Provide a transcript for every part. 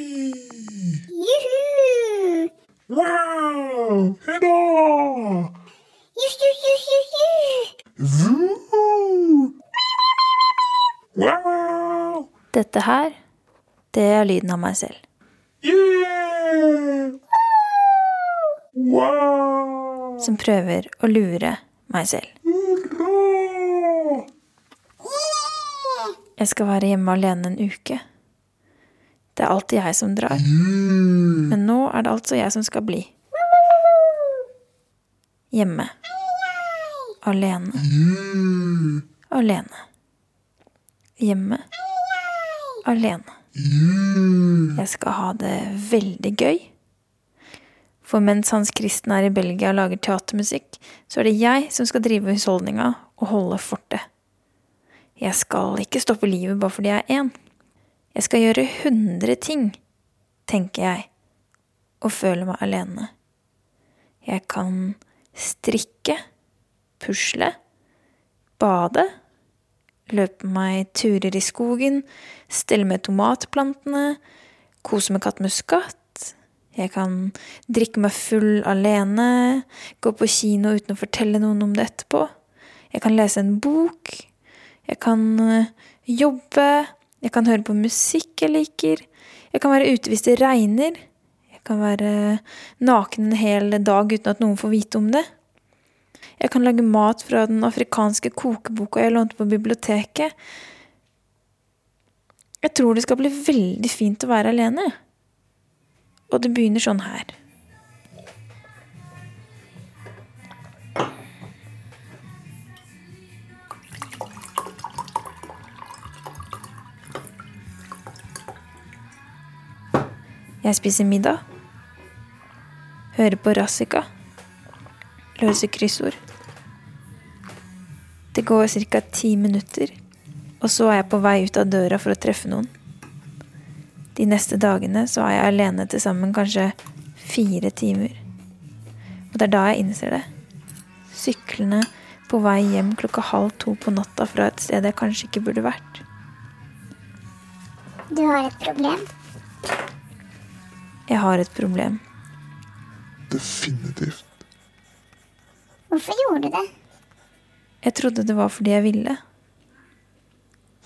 Jippi! Juhu! Wow! Hurra! Juhu, juhu, juhu! juh, juh. Wow! Dette her, det er lyden av meg selv. Yeah! Wow! Som prøver å lure meg selv. Hurra! Jeg skal være hjemme alene en uke. Det er alltid jeg som drar. Men nå er det altså jeg som skal bli. Hjemme. Alene. Alene. Hjemme. Alene. Jeg skal ha det veldig gøy. For mens Hans Kristen er i Belgia og lager teatermusikk, så er det jeg som skal drive husholdninga og holde fortet. Jeg skal ikke stoppe livet bare fordi jeg er én. Jeg skal gjøre hundre ting, tenker jeg, og føler meg alene. Jeg kan strikke, pusle, bade, løpe meg turer i skogen, stelle med tomatplantene, kose med kattmuskat. Jeg kan drikke meg full alene, gå på kino uten å fortelle noen om det etterpå. Jeg kan lese en bok. Jeg kan øh, jobbe. Jeg kan høre på musikk jeg liker. Jeg kan være ute hvis det regner. Jeg kan være naken en hel dag uten at noen får vite om det. Jeg kan lage mat fra den afrikanske kokeboka jeg lånte på biblioteket. Jeg tror det skal bli veldig fint å være alene. Og det begynner sånn her. Jeg spiser middag. Hører på Rassika. Løser kryssord. Det går ca. ti minutter, og så er jeg på vei ut av døra for å treffe noen. De neste dagene så er jeg alene til sammen kanskje fire timer. Og det er da jeg innser det. Syklende på vei hjem klokka halv to på natta fra et sted jeg kanskje ikke burde vært. Du har et problem. Jeg har et problem. Definitivt. Hvorfor gjorde du det? Jeg trodde det var fordi jeg ville.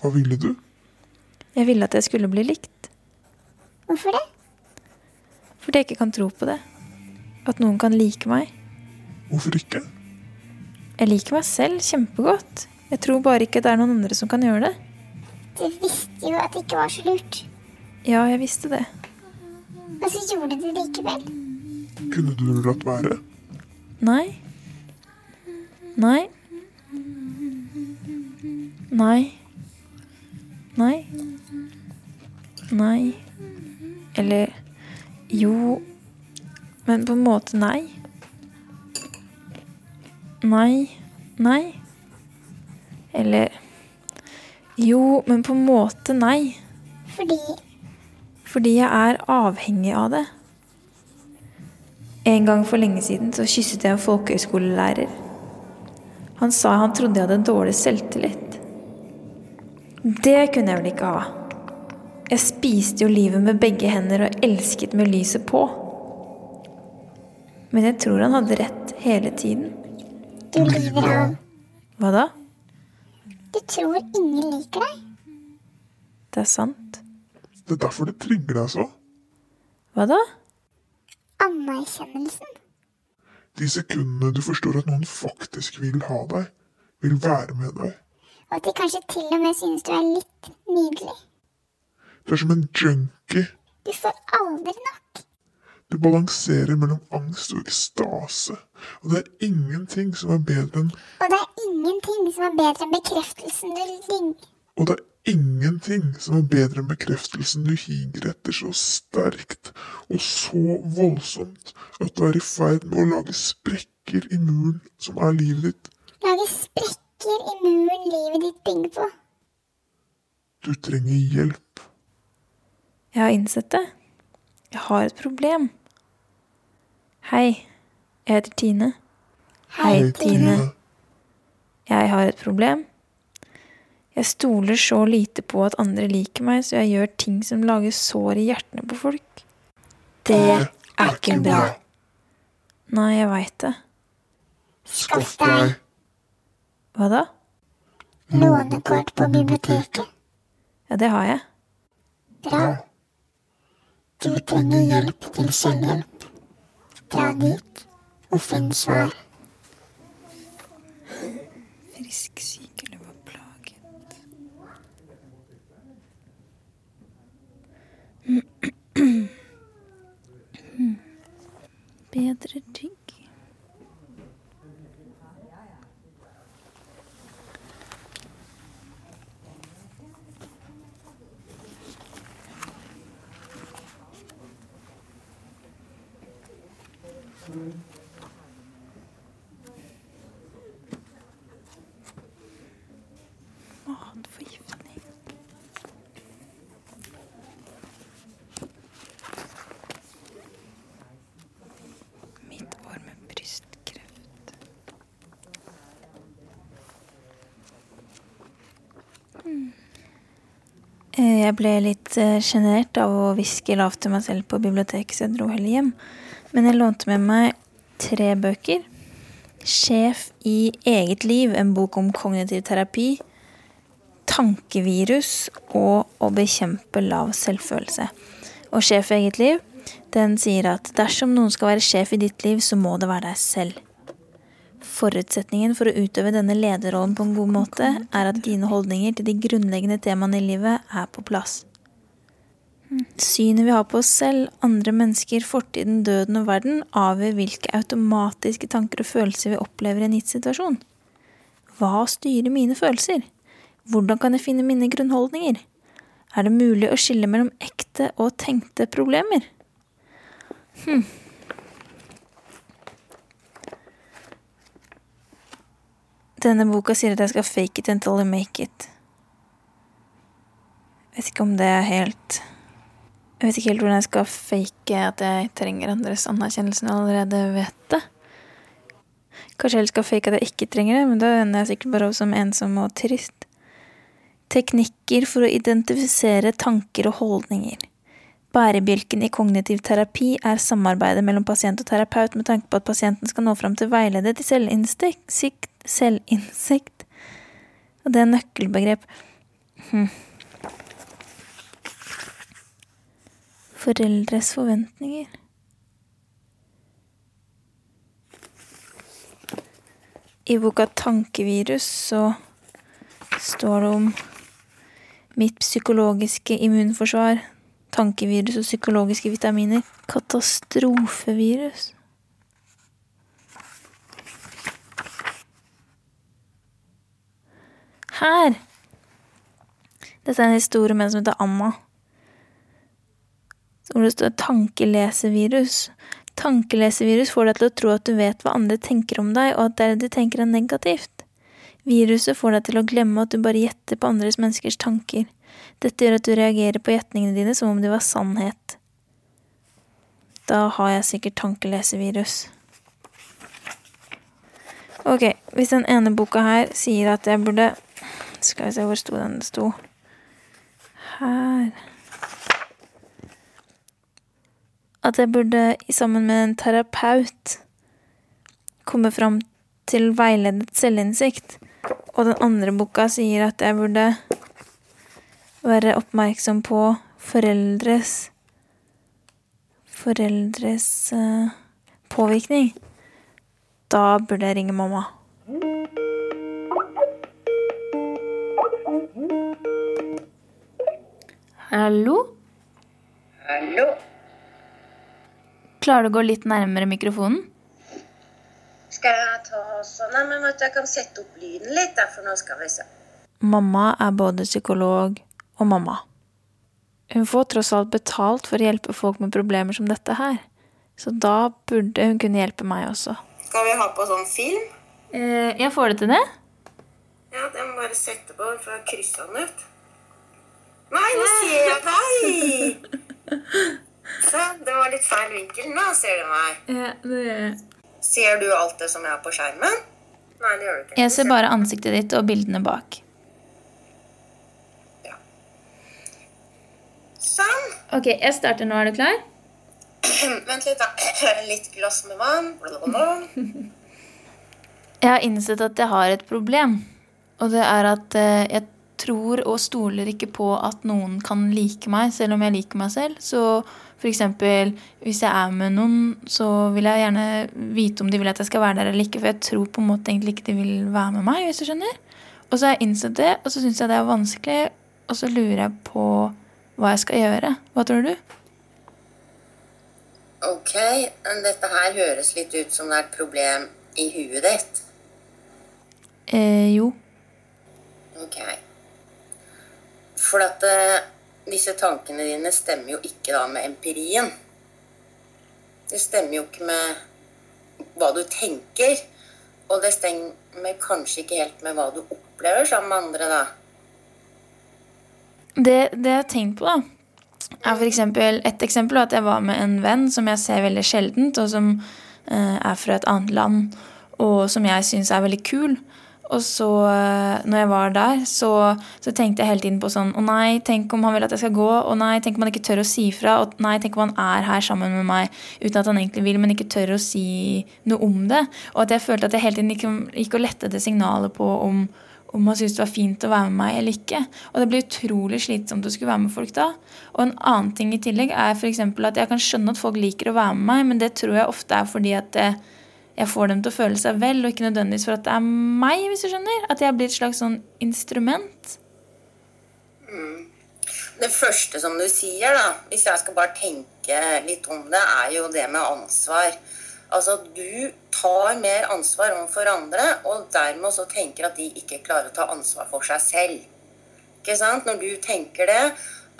Hva ville du? Jeg ville at jeg skulle bli likt. Hvorfor det? Fordi jeg ikke kan tro på det. At noen kan like meg. Hvorfor ikke? Jeg liker meg selv kjempegodt. Jeg tror bare ikke det er noen andre som kan gjøre det. Du visste jo at det ikke var så lurt. Ja, jeg visste det. Og så gjorde du det likevel. Kunne du latt være? Nei. Nei. Nei. Nei. Nei. Eller jo Men på en måte nei. Nei. Nei. Eller Jo, men på en måte nei. Fordi Fordi jeg er avhengig av det. En gang for lenge siden så kysset jeg en folkehøyskolelærer. Han sa han trodde jeg hadde dårlig selvtillit. Det kunne jeg vel ikke ha. Jeg spiste jo livet med begge hender og elsket med lyset på. Men jeg tror han hadde rett hele tiden. du lyver av Hva da? Du tror ingen liker deg. Det er sant. Det er derfor det trigger deg så. Hva da? Anerkjennelsen. De sekundene du forstår at noen faktisk vil ha deg, vil være med deg. Og at de kanskje til og med synes du er litt nydelig. Du er som en junkie. Du får aldri nok. Du balanserer mellom angst og ekstase. Og det er ingenting som er bedre enn Og det er ingenting som er bedre enn bekreftelsen du ligger Og det er ingenting som er bedre enn bekreftelsen du higer etter så sterkt og så voldsomt at du er i ferd med å lage sprekker i muren som er livet ditt. Lage sprekker i muren livet ditt bygger på. Du trenger hjelp. Jeg har innsett det. Jeg har et problem. Hei, jeg heter Tine. Hei, Tine. Jeg har et problem. Jeg stoler så lite på at andre liker meg, så jeg gjør ting som lager sår i hjertene på folk. Det er ikke bra. Nei, jeg veit det. Skaff deg Hva da? Lånekort på biblioteket. Ja, det har jeg. Bra. Du trenger hjelp til selvhjelp. Dra dit og finn svar. Frisk, syk eller var plaget. Bedre tygg. Matforgiftning. Mitt år med brystkreft. Mm. Eh, Jeg ble litt eh, sjenert av å hviske lavt til meg selv på biblioteket, så jeg dro heller hjem. Men jeg lånte med meg tre bøker. 'Sjef i eget liv', en bok om kognitiv terapi. 'Tankevirus' og 'Å bekjempe lav selvfølelse'. Og 'Sjef i eget liv' den sier at dersom noen skal være sjef i ditt liv, så må det være deg selv. Forutsetningen for å utøve denne lederrollen på en god måte, er at dine holdninger til de grunnleggende temaene i livet er på plass. Synet vi har på oss selv, andre mennesker, fortiden, døden og verden, avgjør hvilke automatiske tanker og følelser vi opplever i en gitt situasjon. Hva styrer mine følelser? Hvordan kan jeg finne mine grunnholdninger? Er det mulig å skille mellom ekte og tenkte problemer? Hm. Denne boka sier at jeg skal fake it until I make it. Jeg vet ikke om det er helt Jeg vet ikke helt hvordan jeg skal fake at jeg trenger andres anerkjennelse når jeg allerede vet det. Kanskje jeg heller skal fake at jeg ikke trenger det, men da ender jeg sikkert bare opp som ensom og trist. Teknikker for å identifisere tanker og holdninger. Bærebjelken i kognitiv terapi er samarbeidet mellom pasient og terapeut med tanke på at pasienten skal nå fram til veiledet til selvinnsikt. Sikt- Selvinnsikt. Og det er nøkkelbegrep. Hm. Foreldres forventninger. I boka Tankevirus så står det om mitt psykologiske immunforsvar, tankevirus og psykologiske vitaminer. Katastrofevirus. Her! Dette er en historie om en som heter Anna. Hvor det står tankelesevirus. Tankelesevirus får deg til å tro at du vet hva andre tenker om deg, og at det de tenker er negativt. Viruset får deg til å glemme at du bare gjetter på andres menneskers tanker. Dette gjør at du reagerer på gjetningene dine som om de var sannhet. Da har jeg sikkert tankelesevirus. Ok, hvis den ene boka her sier at jeg burde Skal vi se, hvor sto den? Det sto her At jeg burde sammen med en terapeut komme fram til veiledet selvinnsikt. Og den andre boka sier at jeg burde være oppmerksom på foreldres Foreldres eh, påvirkning. Da burde jeg ringe mamma. Hallo? Hallo? Klarer du å gå litt nærmere mikrofonen? Skal jeg ta sånn? Nei, men vet du, jeg kan sette opp lyden litt, da, for nå skal vi se. Mamma er både psykolog og mamma. Hun får tross alt betalt for å hjelpe folk med problemer som dette her. Så da burde hun kunne hjelpe meg også. Skal vi ha på sånn film? Eh, jeg får det til det? Ja, det må bare sette på for å krysse den ut. Nei, nå ser jeg deg! Se, det var litt feil vinkel. Nå ser du meg. Ja, det. Ser du alt det som er på skjermen? Nei, det gjør du ikke. Jeg ser bare ansiktet ditt og bildene bak. Ja. Sånn. Ok, jeg starter nå. Er du klar? Vent litt, da. Litt glass med vann. Jeg har innsett at jeg har et problem. Og det er at eh, jeg tror og stoler ikke på at noen kan like meg, selv om jeg liker meg selv. Så eksempel, hvis jeg er med noen, så vil jeg gjerne vite om de vil at jeg skal være der eller ikke, for jeg tror på en måte egentlig ikke de vil være med meg, hvis du skjønner. Og så har jeg innsett det, og så syns jeg det er vanskelig, og så lurer jeg på hva jeg skal gjøre. Hva tror du? Ok, men dette her høres litt ut som det er et problem i huet ditt. Eh, jo. Ok. For at eh, disse tankene dine stemmer jo ikke da med empirien. Det stemmer jo ikke med hva du tenker. Og det stemmer kanskje ikke helt med hva du opplever sammen med andre, da. Det, det jeg har tenkt på, da, er for et eksempel at jeg var med en venn som jeg ser veldig sjeldent, og som eh, er fra et annet land, og som jeg syns er veldig kul. Og så, eh, når jeg var der, så, så tenkte jeg hele tiden på sånn Å nei, tenk om han vil at jeg skal gå. Å nei, tenk om han ikke tør å si fra. Å nei, tenk om han er her sammen med meg uten at han egentlig vil, men ikke tør å si noe om det. Og at jeg følte at jeg hele tiden gikk, gikk og lette etter signalet på om, om han syntes det var fint å være med meg eller ikke. Og det blir utrolig slitsomt å skulle være med folk da. Og en annen ting i tillegg er eksempel at jeg kan skjønne at folk liker å være med meg, men det tror jeg ofte er fordi at det, jeg får dem til å føle seg vel, og ikke nødvendigvis for at det er meg, hvis du skjønner. At jeg blir et slags sånn instrument. Det første som du sier, da, hvis jeg skal bare tenke litt om det, er jo det med ansvar. Altså, du tar mer ansvar overfor andre, og dermed også tenker at de ikke klarer å ta ansvar for seg selv. Ikke sant? Når du tenker det,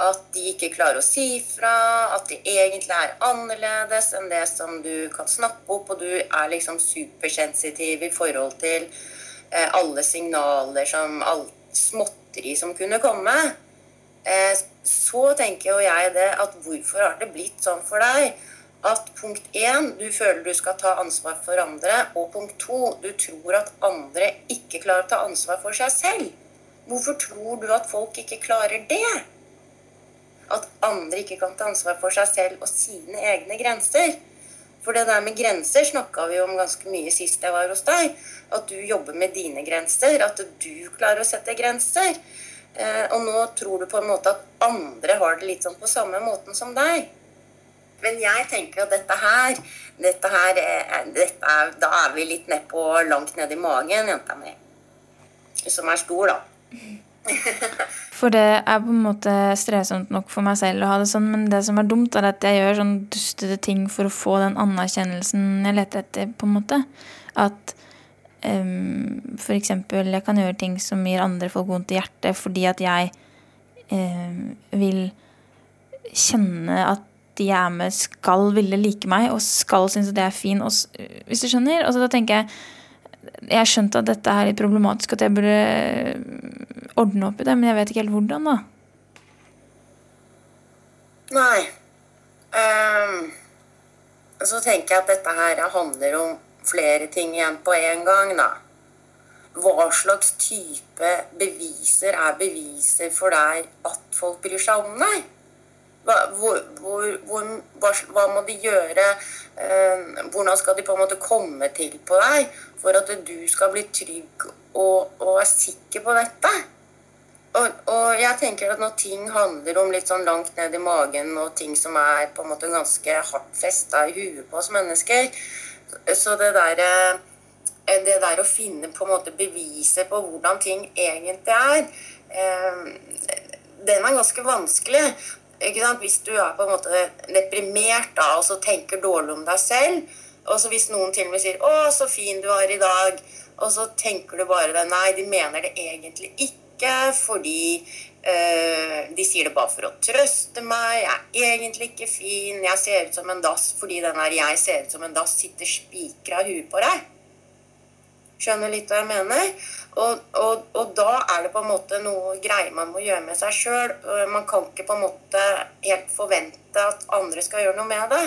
at de ikke klarer å si fra, at de egentlig er annerledes enn det som du kan snakke opp, og du er liksom supersensitiv i forhold til eh, alle signaler som all småtteri som kunne komme, eh, så tenker jo jeg det at hvorfor har det blitt sånn for deg? At punkt én, du føler du skal ta ansvar for andre, og punkt to, du tror at andre ikke klarer å ta ansvar for seg selv. Hvorfor tror du at folk ikke klarer det? At andre ikke kan ta ansvar for seg selv og sine egne grenser. For det der med grenser snakka vi om ganske mye sist jeg var hos deg. At du jobber med dine grenser, at du klarer å sette grenser. Eh, og nå tror du på en måte at andre har det litt sånn på samme måten som deg. Men jeg tenker at dette her, dette her er, dette er, Da er vi litt nedpå langt ned i magen, jenta mi. Som er stor, da. For det er på en måte strevsomt nok for meg selv å ha det sånn, men det som er dumt, er at jeg gjør sånn dustete ting for å få den anerkjennelsen jeg leter etter, på en måte. At um, eksempel jeg kan gjøre ting som gir andre folk vondt i hjertet fordi at jeg um, vil kjenne at de jeg er med, skal ville like meg og skal synes at jeg er fin. Og, hvis du skjønner? Altså, da tenker jeg Jeg har skjønt at dette er litt problematisk, at jeg burde ordne opp i det, men jeg vet ikke helt hvordan, da. Nei. Um, så tenker jeg at dette her handler om flere ting igjen på en gang, da. Hva slags type beviser er beviser for deg at folk bryr seg om deg? Hva, hvor, hvor, hvor, hva, hva må de gjøre? Eh, hvordan skal de på en måte komme til på deg for at du skal bli trygg og, og er sikker på dette? Og, og jeg tenker at når ting handler om litt sånn langt ned i magen, og ting som er på en måte ganske hardt festa i huet på oss mennesker, så det der, eh, det der å finne på en måte beviset på hvordan ting egentlig er, eh, den er ganske vanskelig. Hvis du er på en måte deprimert da, og så tenker dårlig om deg selv, og så hvis noen til og med sier 'Å, så fin du er i dag', og så tenker du bare det Nei, de mener det egentlig ikke, fordi øh, de sier det bare for å trøste meg. Jeg er egentlig ikke fin. Jeg ser ut som en dass fordi den der 'jeg ser ut som en dass' sitter spikra i huet på deg. Skjønner litt hva jeg mener? Og, og, og, da er det på en måte noe greier man må gjøre med seg sjøl. Man kan ikke på en måte helt forvente at andre skal gjøre noe med det.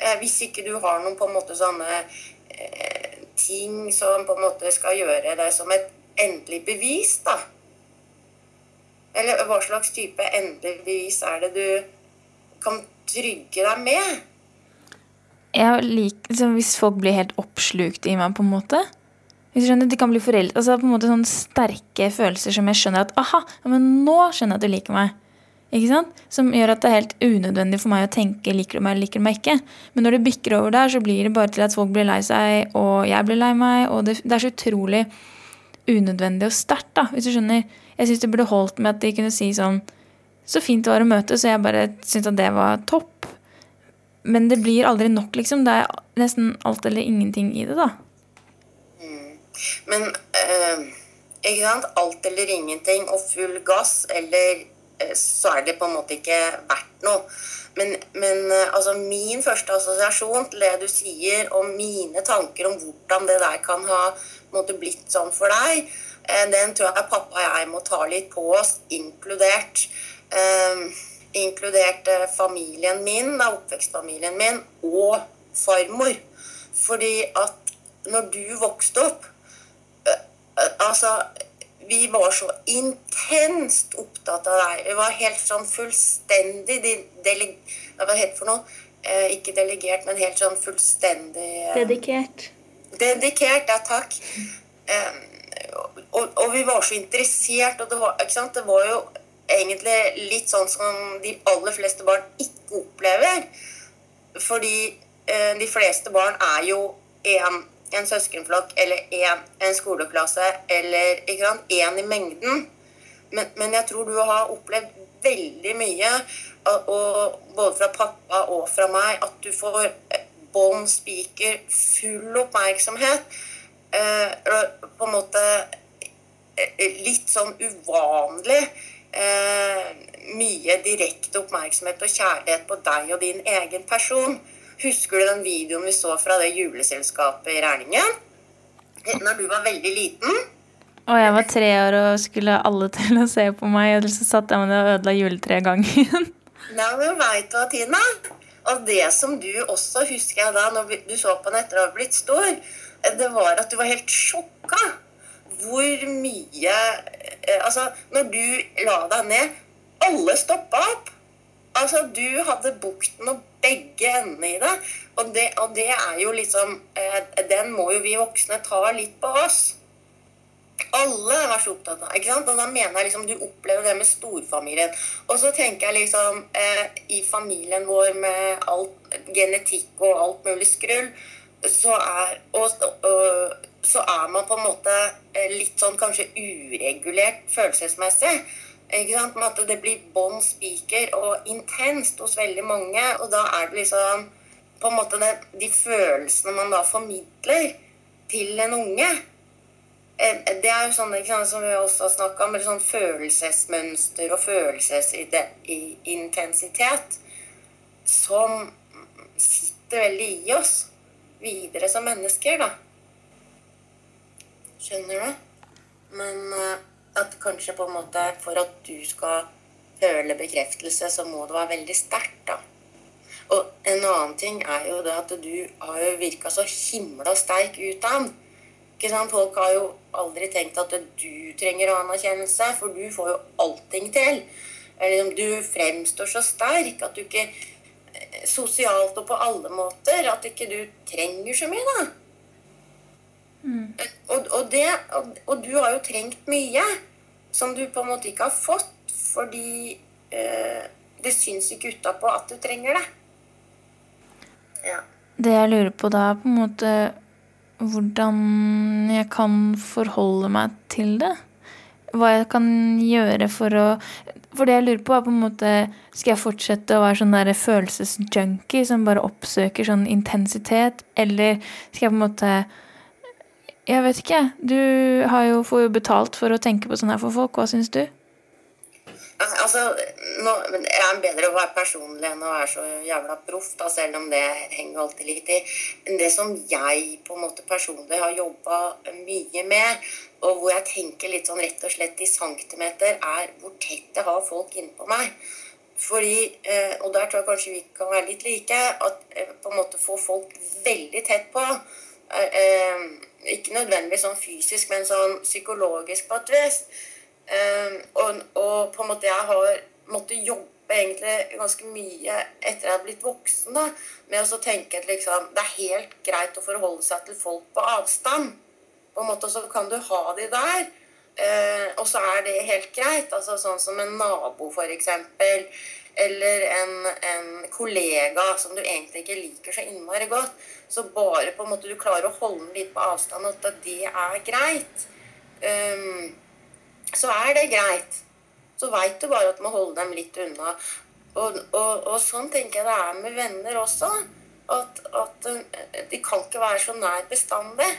Eh, hvis ikke du har noen på en måte sånne eh, ting som på en måte skal gjøre det som et endelig bevis, da. Eller hva slags type endelig bevis er det du kan trygge deg med? Jeg liker, liksom, Hvis folk blir helt oppslukt i meg, på en måte hvis du skjønner, De kan bli foreldre, altså på en måte sånne sterke følelser som jeg skjønner at aha, men nå skjønner jeg at du liker meg. Ikke sant? Som gjør at det er helt unødvendig for meg å tenke liker du meg eller liker du meg ikke. Men når det bikker over der, så blir det bare til at folk blir lei seg, og jeg blir lei meg. Og det, det er så utrolig unødvendig og sterkt, da, hvis du skjønner. Jeg syns det burde holdt med at de kunne si sånn Så fint det var å møtes, så jeg bare syntes at det var topp. Men det blir aldri nok, liksom. Det er nesten alt eller ingenting i det, da. Men eh, ikke sant? alt eller ingenting og full gass, eller eh, så er det på en måte ikke verdt noe. Men, men eh, altså, min første assosiasjon til det du sier, og mine tanker om hvordan det der kan ha måte, blitt sånn for deg, eh, den tror jeg pappa og jeg må ta litt på oss, inkludert. Eh, inkludert eh, familien min, da, oppvekstfamilien min, og farmor. Fordi at når du vokste opp, Altså, vi var så intenst opptatt av deg. Vi var helt sånn fullstendig dele, Hva het det for noe? Eh, ikke delegert, men helt sånn fullstendig eh, Dedikert. Dedikert, ja takk. Eh, og, og, vi var så interessert, og det var, det var, jo egentlig litt sånn som de aller fleste barn ikke opplever. Fordi eh, de fleste barn er jo en en søskenflokk eller en, en skoleklasse eller én i mengden. Men, men, jeg tror du har opplevd veldig mye, og, både fra pappa og fra meg, at du får eh, bånn spiker, full oppmerksomhet. Eh, på en måte eh, litt sånn uvanlig. Eh, mye direkte oppmerksomhet og kjærlighet på deg og din egen person. Husker du den videoen vi så fra det juleselskapet i Rælingen? Når du var veldig liten? Og jeg var tre år og skulle alle til å se på meg, og så satt jeg med det og ødela juletreet gangen. Nei, men veit du hva, Tina? Og det som du også husker jeg da, når du så på den etter å ha blitt stor, det var at du var helt sjokka. Hvor mye eh, Altså, når du la deg ned Alle stoppa opp. Altså, du hadde bukten og begge endene i det. Og, det. og det, er jo liksom eh, Den må jo vi voksne ta litt på oss. Alle var så opptatt av ikke sant? Og da mener jeg liksom du opplever det med storfamilien. Og så tenker jeg liksom eh, i familien vår med alt genetikk og alt mulig skrull, så er, og, og, så er man på en måte eh, litt sånn kanskje uregulert følelsesmessig. Med at det blir bånn spiker og intenst hos veldig mange. Og da er det liksom på en måte det, de følelsene man da formidler til en unge. Eh, det er jo sånn sant, som vi også har snakka om, sånn følelsesmønster og følelsesintensitet som sitter veldig i oss videre som mennesker, da. Skjønner du? Men uh, at kanskje på en måte for at du skal føle bekreftelse, så må det være veldig sterkt, da. Og en annen ting er jo det at du har jo virka så himla sterk utad. Folk har jo aldri tenkt at du trenger anerkjennelse, for du får jo allting til. Du fremstår så sterk at du ikke eh, Sosialt og på alle måter. At ikke du trenger så mye, da. Mm. Og, og, det, og, og, du har jo trengt mye som du på en måte ikke har fått fordi eh, det syns ikke utapå at du trenger det. Ja. Det jeg lurer på da, er på en måte hvordan jeg kan forholde meg til det. hva jeg kan gjøre for å For det jeg lurer på, er på en måte Skal jeg fortsette å være sånn der følelsesjunkie som bare oppsøker sånn intensitet, eller skal jeg på en måte Jeg vet ikke. Du jo, får jo betalt for å tenke på sånn her for folk. Hva syns du? Altså, nå, er det bedre å være personlig enn å være så jævla proff, da, selv om det henger alltid litt i. Men det som jeg på en måte personlig har jobba mye med, og hvor jeg tenker litt sånn rett og slett i centimeter, er hvor tett jeg har folk innpå meg. Fordi, eh, og der tror jeg kanskje vi kan være litt like, at eh, på en måte få folk veldig tett på. Ikke nødvendigvis sånn fysisk, men sånn psykologisk på et vis. Um, og, og, på en måte jeg har måttet jobbe egentlig ganske mye etter jeg har blitt voksen, da, med å tenke at liksom, det er helt greit å forholde seg til folk på avstand. På en måte så kan du ha de der, uh, og så er det helt greit. altså Sånn som en nabo, f.eks. Eller en, en, kollega som du egentlig ikke liker så innmari godt. Så bare på en måte du klarer å holde den litt på avstand, at det er greit. Um, så er det greit. Så veit du bare at du må holde dem litt unna. Og, og, og, sånn tenker jeg det er med venner også. At, at, eh, de kan ikke være så nær bestandig.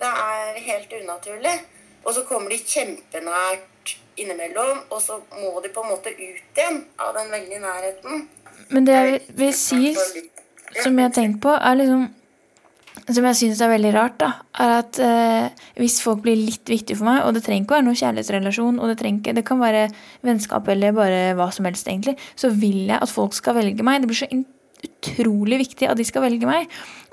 Det er helt unaturlig. Og så kommer de kjempenært innimellom, og så må de på en måte ut igjen av den veldige nærheten. Men det jeg vil si, som jeg har tenkt på, er liksom som jeg syns er veldig rart, da, er at eh, hvis folk blir litt viktige for meg, og det trenger ikke å være noen kjærlighetsrelasjon, og det, trenger, det kan være vennskap eller bare hva som helst, egentlig, så vil jeg at folk skal velge meg. Det blir så utrolig viktig at de skal velge meg,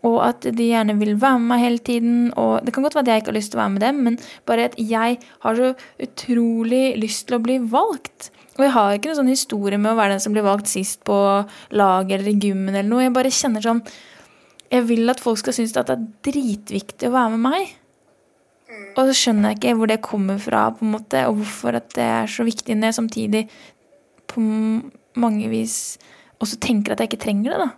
og at de gjerne vil være med meg hele tiden. Og det kan godt være at jeg ikke har lyst til å være med dem, men bare at jeg har så utrolig lyst til å bli valgt. Og jeg har ikke noen sånn historie med å være den som blir valgt sist på laget eller i gymmen eller noe. Jeg bare kjenner sånn jeg vil at folk skal synes at det er dritviktig å være med meg. Og så skjønner jeg ikke hvor det kommer fra, på en måte, og hvorfor at det er så viktig når jeg samtidig på mange vis også tenker at jeg ikke trenger det, da.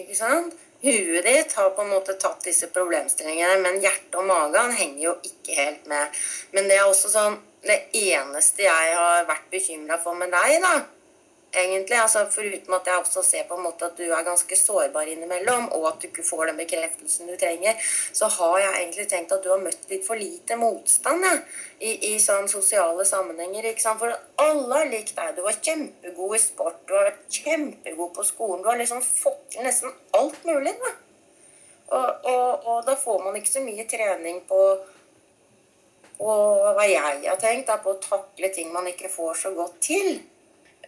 Ikke sant? Huet ditt har på en måte tatt disse problemstillingene, men hjertet og magen henger jo ikke helt med. Men det er også sånn Det eneste jeg har vært bekymra for med deg, da, egentlig. Altså, foruten at jeg også ser på en måte at du er ganske sårbar innimellom, og at du ikke får den bekreftelsen du trenger, så har jeg egentlig tenkt at du har møtt litt for lite motstand ja, i, i sånne sosiale sammenhenger. ikke sant? For alle har likt deg. Du var kjempegod i sport, du har vært kjempegod på skolen. Du har liksom fått nesten alt mulig. da. Og, og, og, da får man ikke så mye trening på og hva jeg har tenkt, er på å takle ting man ikke får så godt til.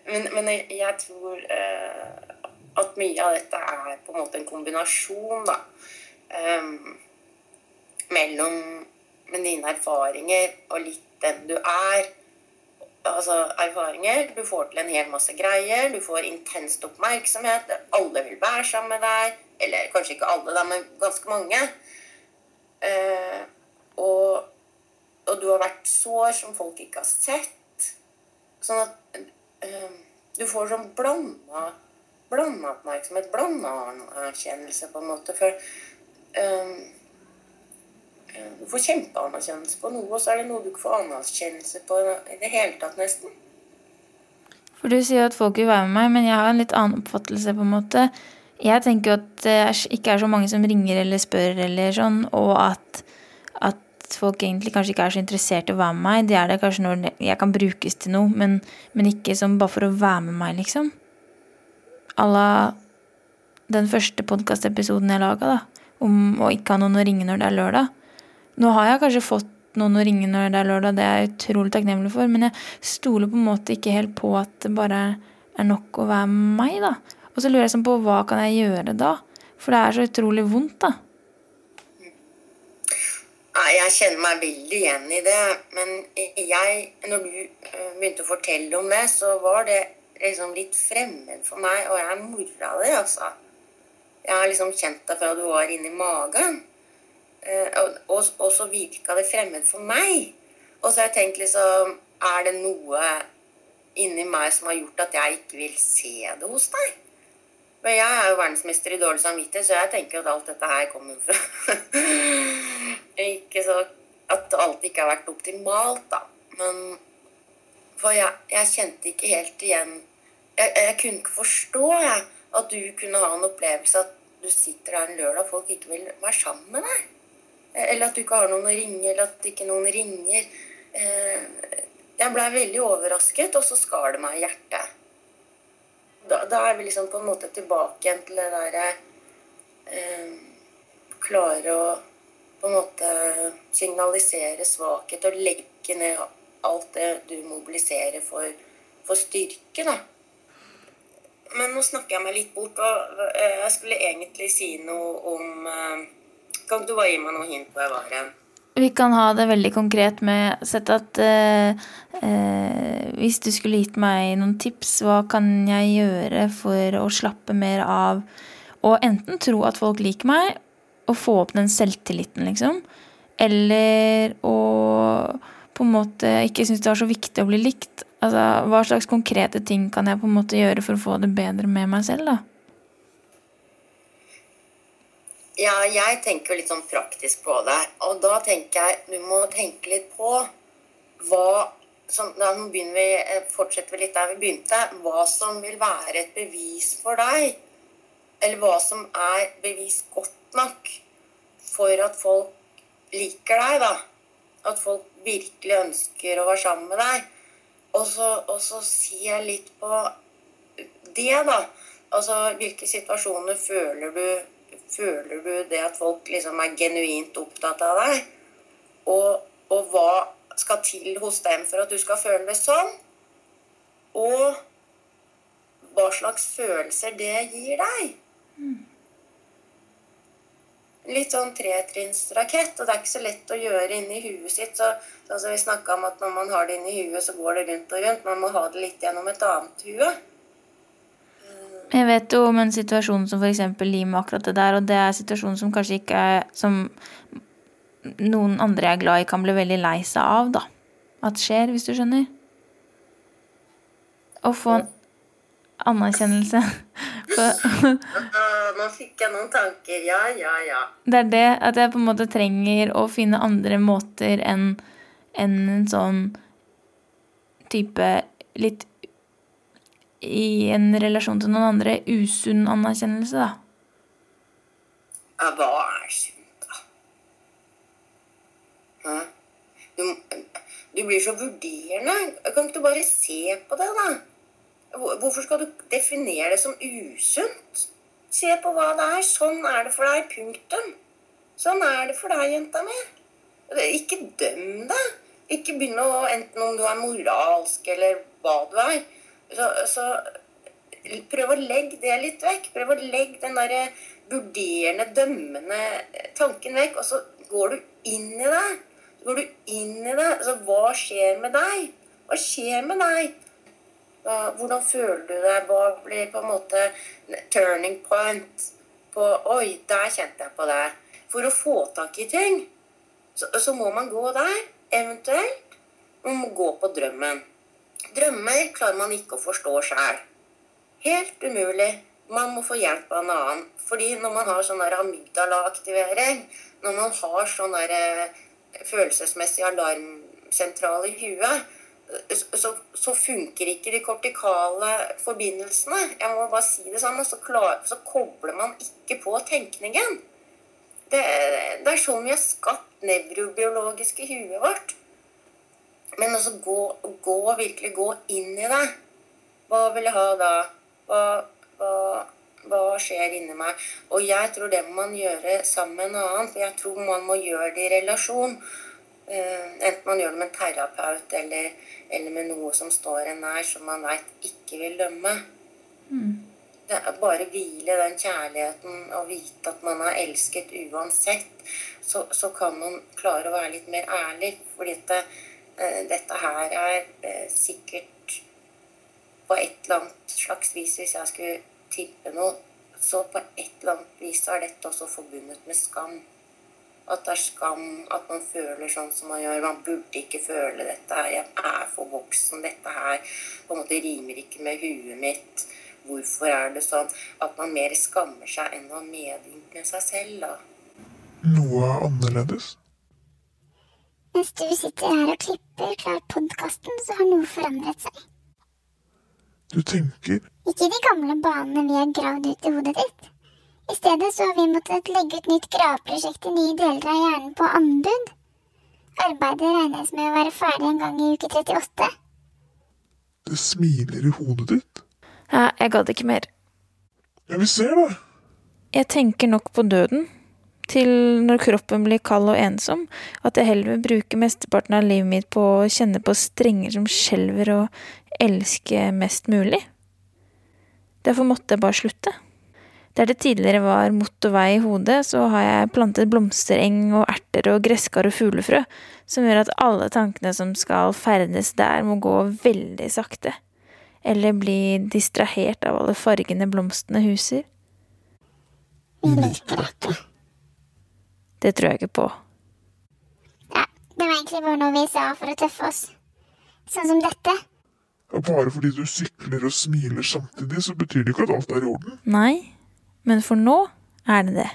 Men, men jeg, tror eh, at mye av dette er på en måte en kombinasjon, da. Um, mellom med dine erfaringer og litt den du er. Altså erfaringer. Du får til en hel masse greier. Du får intenst oppmerksomhet. Alle vil være sammen med deg. Eller kanskje ikke alle, da, men ganske mange. Uh, og, og, du har vært sår som folk ikke har sett. Sånn at du får sånn blanda, blanda oppmerksomhet, blanda anerkjennelse, på en måte. For um, du får kjempeanerkjennelse på noe, og så er det noe du ikke får anerkjennelse på i det hele tatt, nesten. For du sier at folk vil være med meg, men jeg har en litt annen oppfattelse, på en måte. Jeg tenker jo at det ikke er så mange som ringer eller spør eller sånn, og at, folk egentlig kanskje ikke er så interessert i å være med meg. Det er det kanskje når jeg kan brukes til noe, men, men ikke som bare for å være med meg, liksom. À la den første podkastepisoden jeg laga, da, om å ikke ha noen å ringe når det er lørdag. Nå har jeg kanskje fått noen å ringe når det er lørdag, det er jeg utrolig takknemlig for, men jeg stoler på en måte ikke helt på at det bare er nok å være med meg, da. Og så lurer jeg sånn på hva kan jeg gjøre da? For det er så utrolig vondt, da. Jeg kjenner meg veldig igjen i det. Men jeg, når du eh, begynte å fortelle om det, så var det liksom litt fremmed for meg. Og jeg er mora di, altså. Jeg har liksom kjent deg fra du var inni magen. Eh, og, og, så virka det fremmed for meg. Og så har jeg tenkt liksom Er det noe inni meg som har gjort at jeg ikke vil se det hos deg? Men jeg er jo verdensmester i dårlig samvittighet, så jeg tenker at alt dette her kommer fra Ikke så at alt ikke har vært optimalt, da. Men For jeg, jeg kjente ikke helt igjen jeg, jeg kunne ikke forstå jeg, at du kunne ha en opplevelse at du sitter der en lørdag og folk ikke vil være sammen med deg. Eller at du ikke har noen å ringe, eller at ikke noen ringer. Eh, Jeg blei veldig overrasket, og så skar det meg i hjertet. Da, da er vi liksom på en måte tilbake igjen til det derre eh, Klare å på en måte signalisere svakhet og legge ned alt det du mobiliserer for, for styrke, da. Men nå snakker jeg meg litt bort, og eh, jeg skulle egentlig si noe om eh, Kan du bare gi meg noe hint hvor jeg var hen? Vi kan ha det veldig konkret med sett at eh, eh, hvis du skulle gitt meg noen tips, hva kan jeg gjøre for å slappe mer av og enten tro at folk liker meg, og få opp den selvtilliten, liksom, eller å på en måte ikke synes det var så viktig å bli likt. Altså, hva slags konkrete ting kan jeg på en måte gjøre for å få det bedre med meg selv, da? Ja, jeg tenker litt sånn praktisk på det. Og da tenker jeg du må tenke litt på hva som, Da begynner vi, eh, fortsetter vi litt der vi begynte. Hva som vil være et bevis for deg. Eller hva som er bevis godt nok for at folk liker deg, da. At folk virkelig ønsker å være sammen med deg. Og så, og så sier jeg litt på det, da. Altså hvilke situasjoner føler du Føler du det at folk liksom er genuint opptatt av deg? Og, og hva skal til hos dem for at du skal føle det sånn? Og hva slags følelser det gir deg? Litt sånn tretrinnsrakett, og det er ikke så lett å gjøre inni huet sitt. Så, altså Vi snakka om at når man har det inni huet, så går det rundt og rundt. Man må ha det litt gjennom et annet hue. Jeg vet jo om en situasjon som f.eks. limer akkurat det der, og det er situasjonen som kanskje ikke er Som noen andre jeg er glad i, kan bli veldig lei seg av, da. At skjer, hvis du skjønner. Å få en anerkjennelse. Ah, Nå fikk jeg noen tanker. Ja, ja, ja. det er det at jeg på en måte trenger å finne andre måter enn en, en sånn type litt i en relasjon til noen andre usunn anerkjennelse, da. Ja, hva er Du, du blir så vurderende. Kan ikke du bare se på det, da? Hvorfor skal du definere det som usunt? Se på hva det er. Sånn er det for deg. Punktum. Sånn er det for deg, jenta mi. Ikke døm det. Ikke begynne å Enten om du er moralsk eller hva du er. Så, så prøv å legge det litt vekk. Prøv å legge den derre vurderende, dømmende tanken vekk. Og så går du inn i det. Går du inn i det. Altså, hva skjer med deg? Hva skjer med deg? Hvordan føler du deg? Hva blir på en måte turning point? På Oi, der kjente jeg på det. For å få tak i ting, så, så må man gå der. Eventuelt man må gå på drømmen. Drømmer klarer man ikke å forstå sjæl. Helt umulig. Man må få hjelp av en annen. Fordi når man har sånn amygdala-aktivering, når man har sånn derre eh, følelsesmessig alarmsentral i huet, så, så funker ikke de kortikale forbindelsene. Jeg må bare si det sånn. og Så, klar, så kobler man ikke på tenkningen. Det, det er sånn vi har skapt nevrobiologisk i huet vårt. Men altså gå, gå virkelig gå inn i det. Hva vil jeg ha da? Hva, hva, hva skjer inni meg? Og jeg tror det må man gjøre sammen med en annen. For jeg tror man må gjøre det i relasjon. Uh, enten man gjør det med en terapeut eller, eller med noe som står en nær, som man veit ikke vil dømme. Det er bare hvile den kjærligheten og vite at man er elsket uansett. Så, så kan man klare å være litt mer ærlig. Fordi det, uh, dette her er uh, sikkert på et eller annet slags vis, hvis jeg skulle tippe noe, så på et eller annet vis er dette også forbundet med skam. At det er skam at man føler sånn som man gjør. Man burde ikke føle dette her. Jeg er for voksen. Dette her på en måte rimer ikke med huet mitt. Hvorfor er det sånn? At man mer skammer seg enn å ha medynk med seg selv, da. Noe er annerledes. Mens du sitter her og klipper klart podkasten, så har noe forandret seg. Du tenker Ikke de gamle banene vi har gravd ut i hodet ditt. I stedet så har vi måttet legge ut nytt graveprosjekt i nye deler av hjernen på anbud. Arbeidet regnes med å være ferdig en gang i uke 38. det smiler i hodet ditt. Ja, jeg gadd ikke mer. Ja, vi ser det. Jeg tenker nok på døden, til når kroppen blir kald og ensom, at jeg heller vil bruke mesteparten av livet mitt på å kjenne på strenger som skjelver og elske mest mulig. Derfor måtte jeg bare slutte. Der det tidligere var motorvei i hodet, så har jeg plantet blomstereng og erter og gresskar og fuglefrø, som gjør at alle tankene som skal ferdes der, må gå veldig sakte. Eller bli distrahert av alle fargene blomstene huser. Vi liker dette. Det tror jeg ikke på. Ja, det var egentlig bare noe vi sa for å tøffe oss. Sånn som dette. Bare fordi du sykler og smiler samtidig, så betyr det ikke at alt er i orden. Nei, men for nå er det det.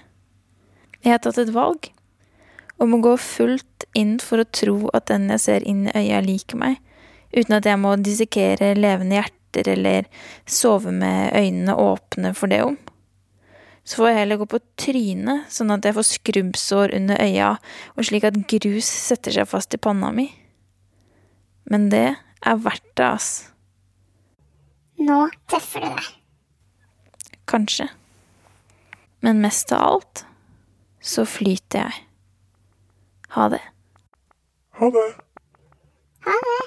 Jeg har tatt et valg om å gå fullt inn for å tro at den jeg ser inn i øya, liker meg, uten at jeg må dissekere levende hjerter eller sove med øynene åpne for det om. Så får jeg heller gå på trynet, sånn at jeg får skrubbsår under øya, og slik at grus setter seg fast i panna mi. Men det er verdt det, ass. Nå tøffer du deg. Kanskje. Men mest av alt så flyter jeg. Ha det. Ha det. Ha det.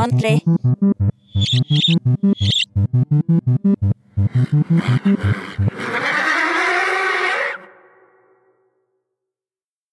only